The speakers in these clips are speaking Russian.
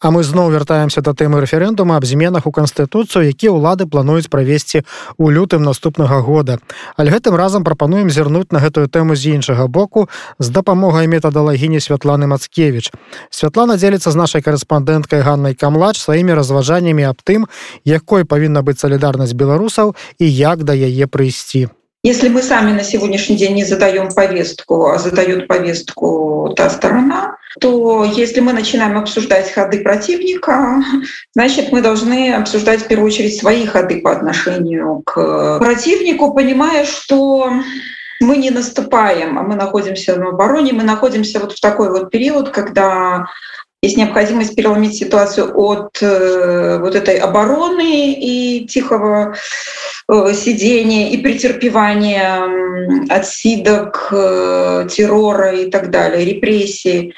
А мы зноў вяртаемся да тэмы рэферэндума аб зменах у канстытуцыю які ўлады плануюць правесці у лютым наступнага года але гэтым разам прапануем зірнуць на гэтую тэму з іншага боку з дапамогай метадалагіні святланы мацкевич Святлана дзеліцца з нашай корэспандэнткай ганнай камлач сваімі разважаннямі аб тым якой павінна быць салідарнасць беларусаў і як да яе прыйсці Если мы сами на сегодняшний день не задаем повестку, а задают повестку та сторона, то если мы начинаем обсуждать ходы противника, значит, мы должны обсуждать в первую очередь свои ходы по отношению к противнику, понимая, что мы не наступаем, а мы находимся в обороне, мы находимся вот в такой вот период, когда есть необходимость переломить ситуацию от э, вот этой обороны и тихого э, сидения и претерпевания отсидок, э, террора и так далее, репрессий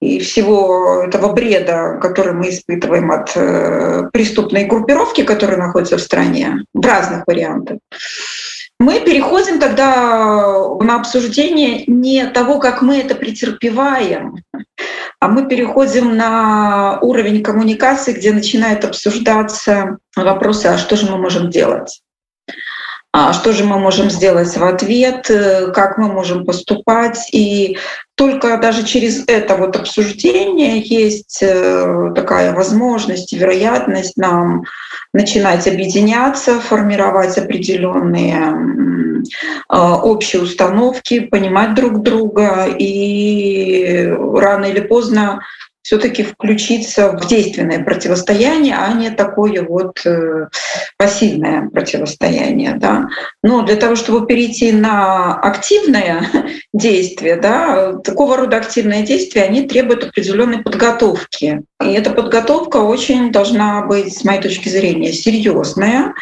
и всего этого бреда, который мы испытываем от э, преступной группировки, которая находится в стране, в разных вариантах. Мы переходим тогда на обсуждение не того, как мы это претерпеваем, а мы переходим на уровень коммуникации, где начинают обсуждаться вопросы, а что же мы можем делать? А что же мы можем сделать в ответ, как мы можем поступать. И только даже через это вот обсуждение есть э, такая возможность вероятность нам начинать объединяться, формировать определенные а, общие установки, понимать друг друга и рано или поздно все-таки включиться в действенное противостояние, а не такое вот э, пассивное противостояние. Да? Но для того, чтобы перейти на активное действие, да, такого рода активные действия, они требуют определенной подготовки. И эта подготовка очень должна быть, с моей точки зрения, серьезная.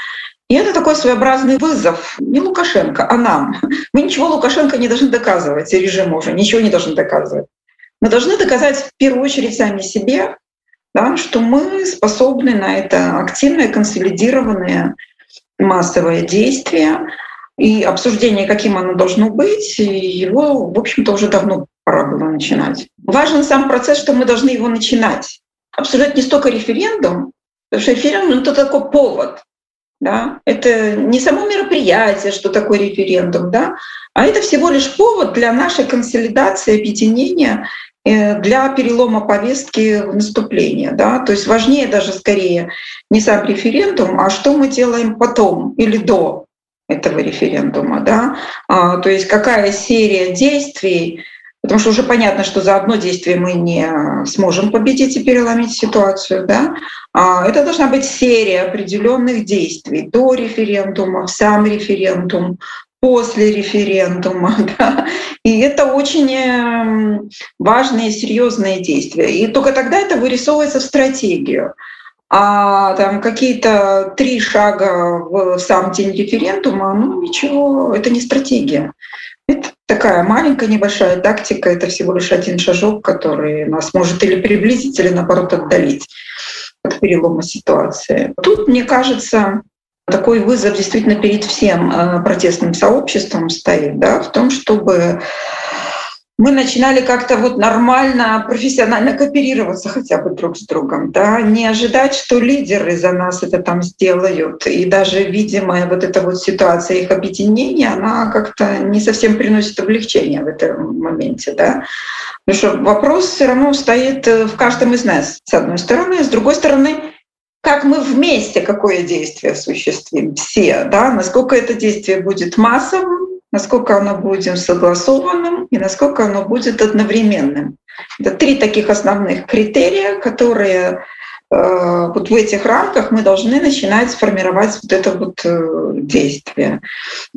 И это такой своеобразный вызов не Лукашенко, а нам. Мы ничего Лукашенко не должны доказывать, и режиму уже ничего не должны доказывать. Мы должны доказать в первую очередь сами себе, да, что мы способны на это активное, консолидированное массовое действие. И обсуждение, каким оно должно быть, его, в общем-то, уже давно пора было начинать. Важен сам процесс, что мы должны его начинать. Обсуждать не столько референдум, потому что референдум — это такой повод. Да? Это не само мероприятие, что такое референдум, да? а это всего лишь повод для нашей консолидации, объединения для перелома повестки в наступление. Да? То есть важнее даже скорее не сам референдум, а что мы делаем потом или до этого референдума. Да? А, то есть какая серия действий, потому что уже понятно, что за одно действие мы не сможем победить и переломить ситуацию. Да? А это должна быть серия определенных действий до референдума, в сам референдум, после референдума. Да? И это очень эм, важные, серьезные действия. И только тогда это вырисовывается в стратегию. А там какие-то три шага в сам день референдума, ну ничего, это не стратегия. Это такая маленькая небольшая тактика, это всего лишь один шажок, который нас может или приблизить, или наоборот отдалить от перелома ситуации. Тут, мне кажется, такой вызов действительно перед всем э, протестным сообществом стоит, да, в том, чтобы мы начинали как-то вот нормально, профессионально кооперироваться хотя бы друг с другом, да, не ожидать, что лидеры за нас это там сделают. И даже видимая вот эта вот ситуация их объединения, она как-то не совсем приносит облегчения в этом моменте, да. Потому что вопрос все равно стоит э, в каждом из нас, с одной стороны, с другой стороны, как мы вместе какое действие осуществим все, да, насколько это действие будет массовым, насколько оно будет согласованным и насколько оно будет одновременным. Это три таких основных критерия, которые вот в этих рамках мы должны начинать формировать вот это вот э, действие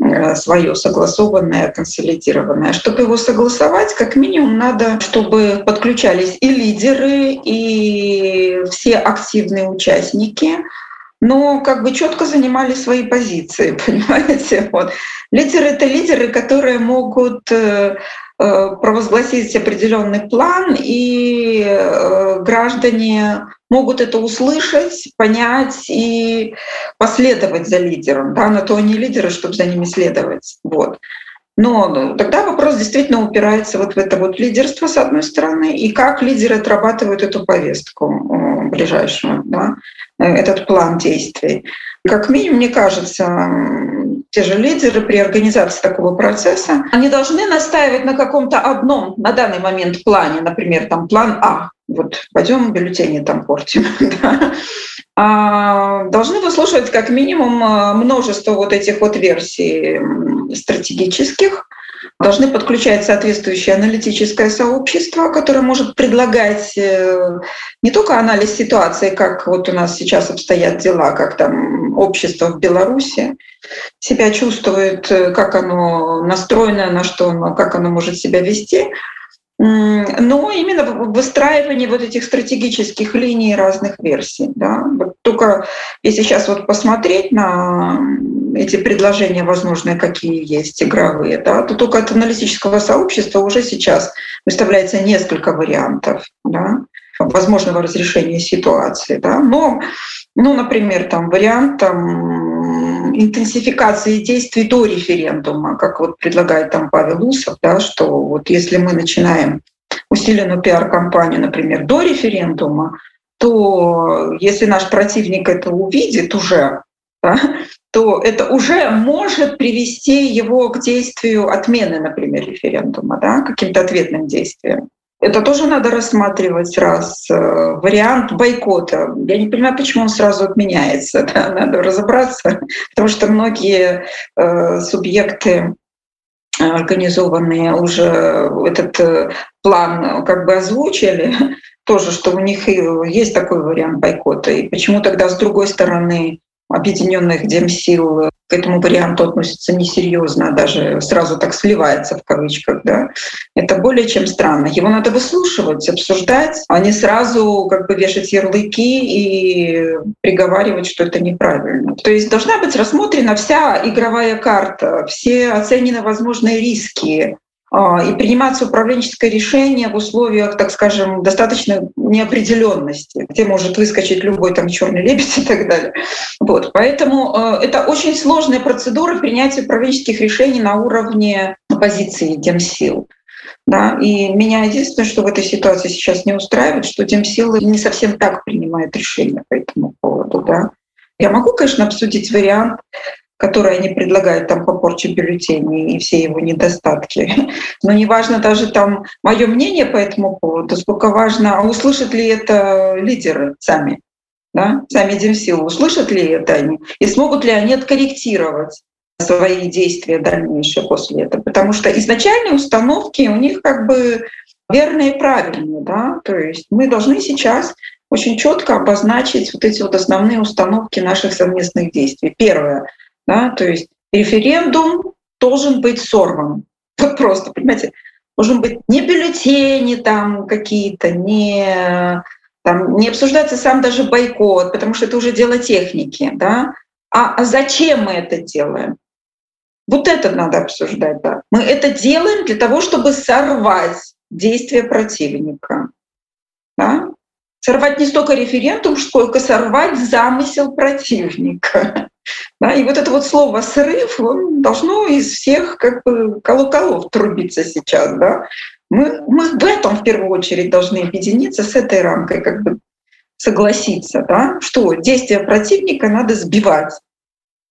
э, свое согласованное, консолидированное. Чтобы его согласовать, как минимум надо, чтобы подключались и лидеры, и все активные участники, но как бы четко занимали свои позиции, понимаете? Вот. Лидеры — это лидеры, которые могут э, э, провозгласить определенный план, и э, граждане могут это услышать, понять и последовать за лидером. Да, на то они лидеры, чтобы за ними следовать. Вот. Но ну, тогда вопрос действительно упирается вот в это вот лидерство, с одной стороны, и как лидеры отрабатывают эту повестку ближайшую, да, этот план действий. Как минимум, мне кажется, те же лидеры при организации такого процесса, они должны настаивать на каком-то одном на данный момент плане, например, там план А, вот пойдем бюллетени там портим, а, должны выслушивать как минимум э, множество вот этих вот версий стратегических, должны подключать соответствующее аналитическое сообщество, которое может предлагать э, не только анализ ситуации, как вот у нас сейчас обстоят дела, как там общество в Беларуси себя чувствует, э, как оно настроено, на что оно, как оно может себя вести, но именно выстраивание вот этих стратегических линий разных версий. Да. Вот только если сейчас вот посмотреть на эти предложения возможные, какие есть, игровые, да, то только от аналитического сообщества уже сейчас выставляется несколько вариантов да, возможного разрешения ситуации. Да. Но, ну, например, там вариант там, интенсификации действий до референдума, как вот предлагает там Павел Усов, да, что вот если мы начинаем усиленную пиар-кампанию, например, до референдума, то если наш противник это увидит уже, да, то это уже может привести его к действию отмены, например, референдума, да, каким-то ответным действием. Это тоже надо рассматривать раз. Э, вариант бойкота. Я не понимаю, почему он сразу отменяется. Да? Надо разобраться, потому что многие э, субъекты э, организованные уже этот э, план как бы озвучили, тоже, что у них есть такой вариант бойкота. И почему тогда с другой стороны объединенных демсил к этому варианту относится несерьезно, а даже сразу так сливается в кавычках, да, это более чем странно. Его надо выслушивать, обсуждать, а не сразу как бы вешать ярлыки и приговаривать, что это неправильно. То есть должна быть рассмотрена вся игровая карта, все оценены возможные риски, и приниматься управленческое решение в условиях, так скажем, достаточной неопределенности, где может выскочить любой там черный лебедь и так далее. Вот. Поэтому э, это очень сложная процедура принятия управленческих решений на уровне позиции демсил. Да? И меня единственное, что в этой ситуации сейчас не устраивает, что демсилы не совсем так принимают решения по этому поводу. Да? Я могу, конечно, обсудить вариант которые они предлагают там по порче бюллетеней и все его недостатки. Но не важно даже там мое мнение по этому поводу, сколько важно, а услышат ли это лидеры сами, да? сами Демсилы, услышат ли это они, и смогут ли они откорректировать свои действия дальнейшие после этого. Потому что изначальные установки у них как бы верные и правильные. Да? То есть мы должны сейчас очень четко обозначить вот эти вот основные установки наших совместных действий. Первое да? То есть референдум должен быть сорван. Вот просто, понимаете, должен быть не бюллетени там какие-то, не, там, не обсуждаться сам даже бойкот, потому что это уже дело техники. Да? А, а зачем мы это делаем? Вот это надо обсуждать. Да. Мы это делаем для того, чтобы сорвать действия противника. Да? Сорвать не столько референдум, сколько сорвать замысел противника. Да, и вот это вот слово «срыв» он должно из всех как бы колоколов трубиться сейчас. Да? Мы, мы в этом в первую очередь должны объединиться с этой рамкой, как бы согласиться, да? что действия противника надо сбивать,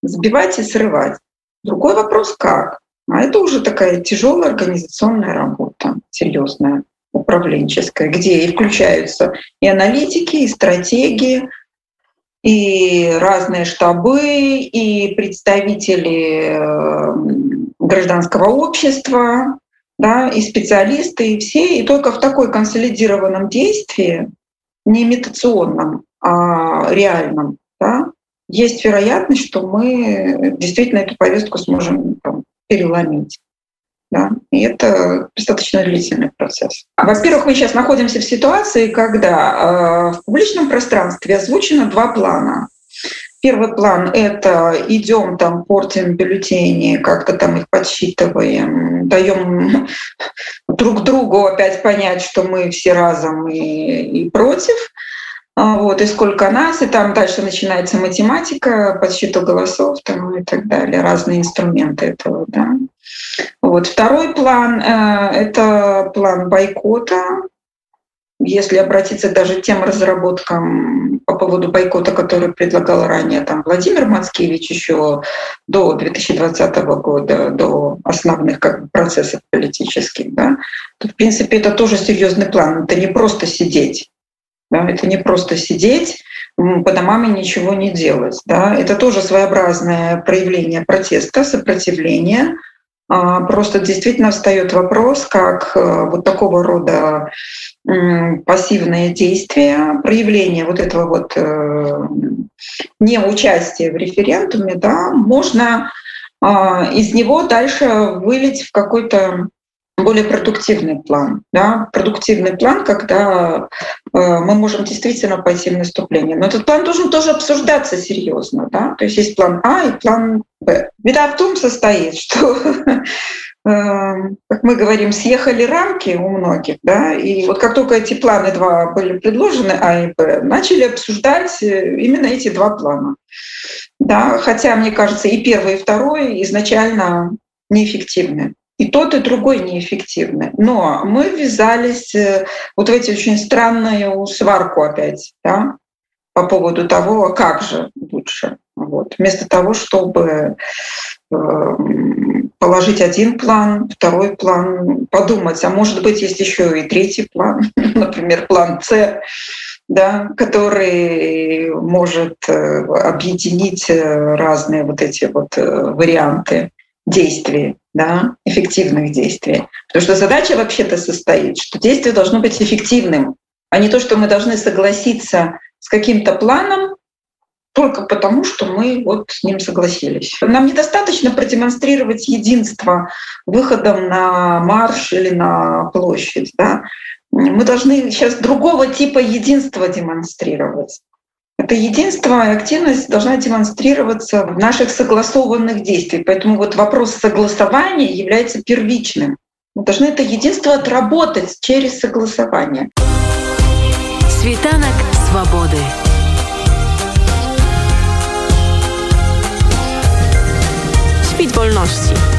сбивать и срывать. Другой вопрос — как? А это уже такая тяжелая организационная работа, серьезная, управленческая, где и включаются и аналитики, и стратегии, и разные штабы, и представители э, гражданского общества, да, и специалисты, и все. И только в такой консолидированном действии, не имитационном, а реальном, да, есть вероятность, что мы действительно эту повестку сможем там, переломить. Да? И это достаточно длительный процесс. Во-первых, мы сейчас находимся в ситуации, когда э, в публичном пространстве озвучено два плана. Первый план — это идем там, портим бюллетени, как-то там их подсчитываем, даем друг другу опять понять, что мы все разом и, и против. А, вот, и сколько нас, и там дальше начинается математика, подсчету голосов там, и так далее, разные инструменты этого. Да. Вот. Второй план э, — это план бойкота. Если обратиться даже к тем разработкам по поводу бойкота, который предлагал ранее там, Владимир Мацкевич еще до 2020 года, до основных как процессов политических, да, то, в принципе, это тоже серьезный план. Это не просто сидеть да? Это не просто сидеть по домам и ничего не делать. Да? Это тоже своеобразное проявление протеста, сопротивления. А, просто действительно встает вопрос, как э, вот такого рода пассивные действия, проявление вот этого вот э, неучастия в референдуме, да, можно а, из него дальше вылить в какой-то более продуктивный план. Да? Продуктивный план, когда э, мы можем действительно пойти в наступление. Но этот план должен тоже обсуждаться серьезно. Да? То есть есть план А и план Б. Беда в том состоит, что э, как мы говорим, съехали рамки у многих, да, и вот как только эти планы два были предложены, А и Б, начали обсуждать э, именно эти два плана. Да, хотя, мне кажется, и первый, и второй изначально неэффективны. И тот, и другой неэффективны. Но мы ввязались э, вот в эти очень странную сварку опять, да, по поводу того, а как же лучше. Вот. Вместо того, чтобы эм, положить один план, второй план, подумать, а может быть, есть еще и третий план, например, план С, да, который может э, объединить э, разные вот эти вот варианты действий, да, эффективных действий. Потому что задача вообще-то состоит, что действие должно быть эффективным, а не то, что мы должны согласиться с каким-то планом только потому, что мы вот с ним согласились. Нам недостаточно продемонстрировать единство выходом на марш или на площадь. Да? Мы должны сейчас другого типа единства демонстрировать. Это единство активность должна демонстрироваться в наших согласованных действиях. Поэтому вот вопрос согласования является первичным. Мы должны это единство отработать через согласование. Светанок свободы. Świt wolności.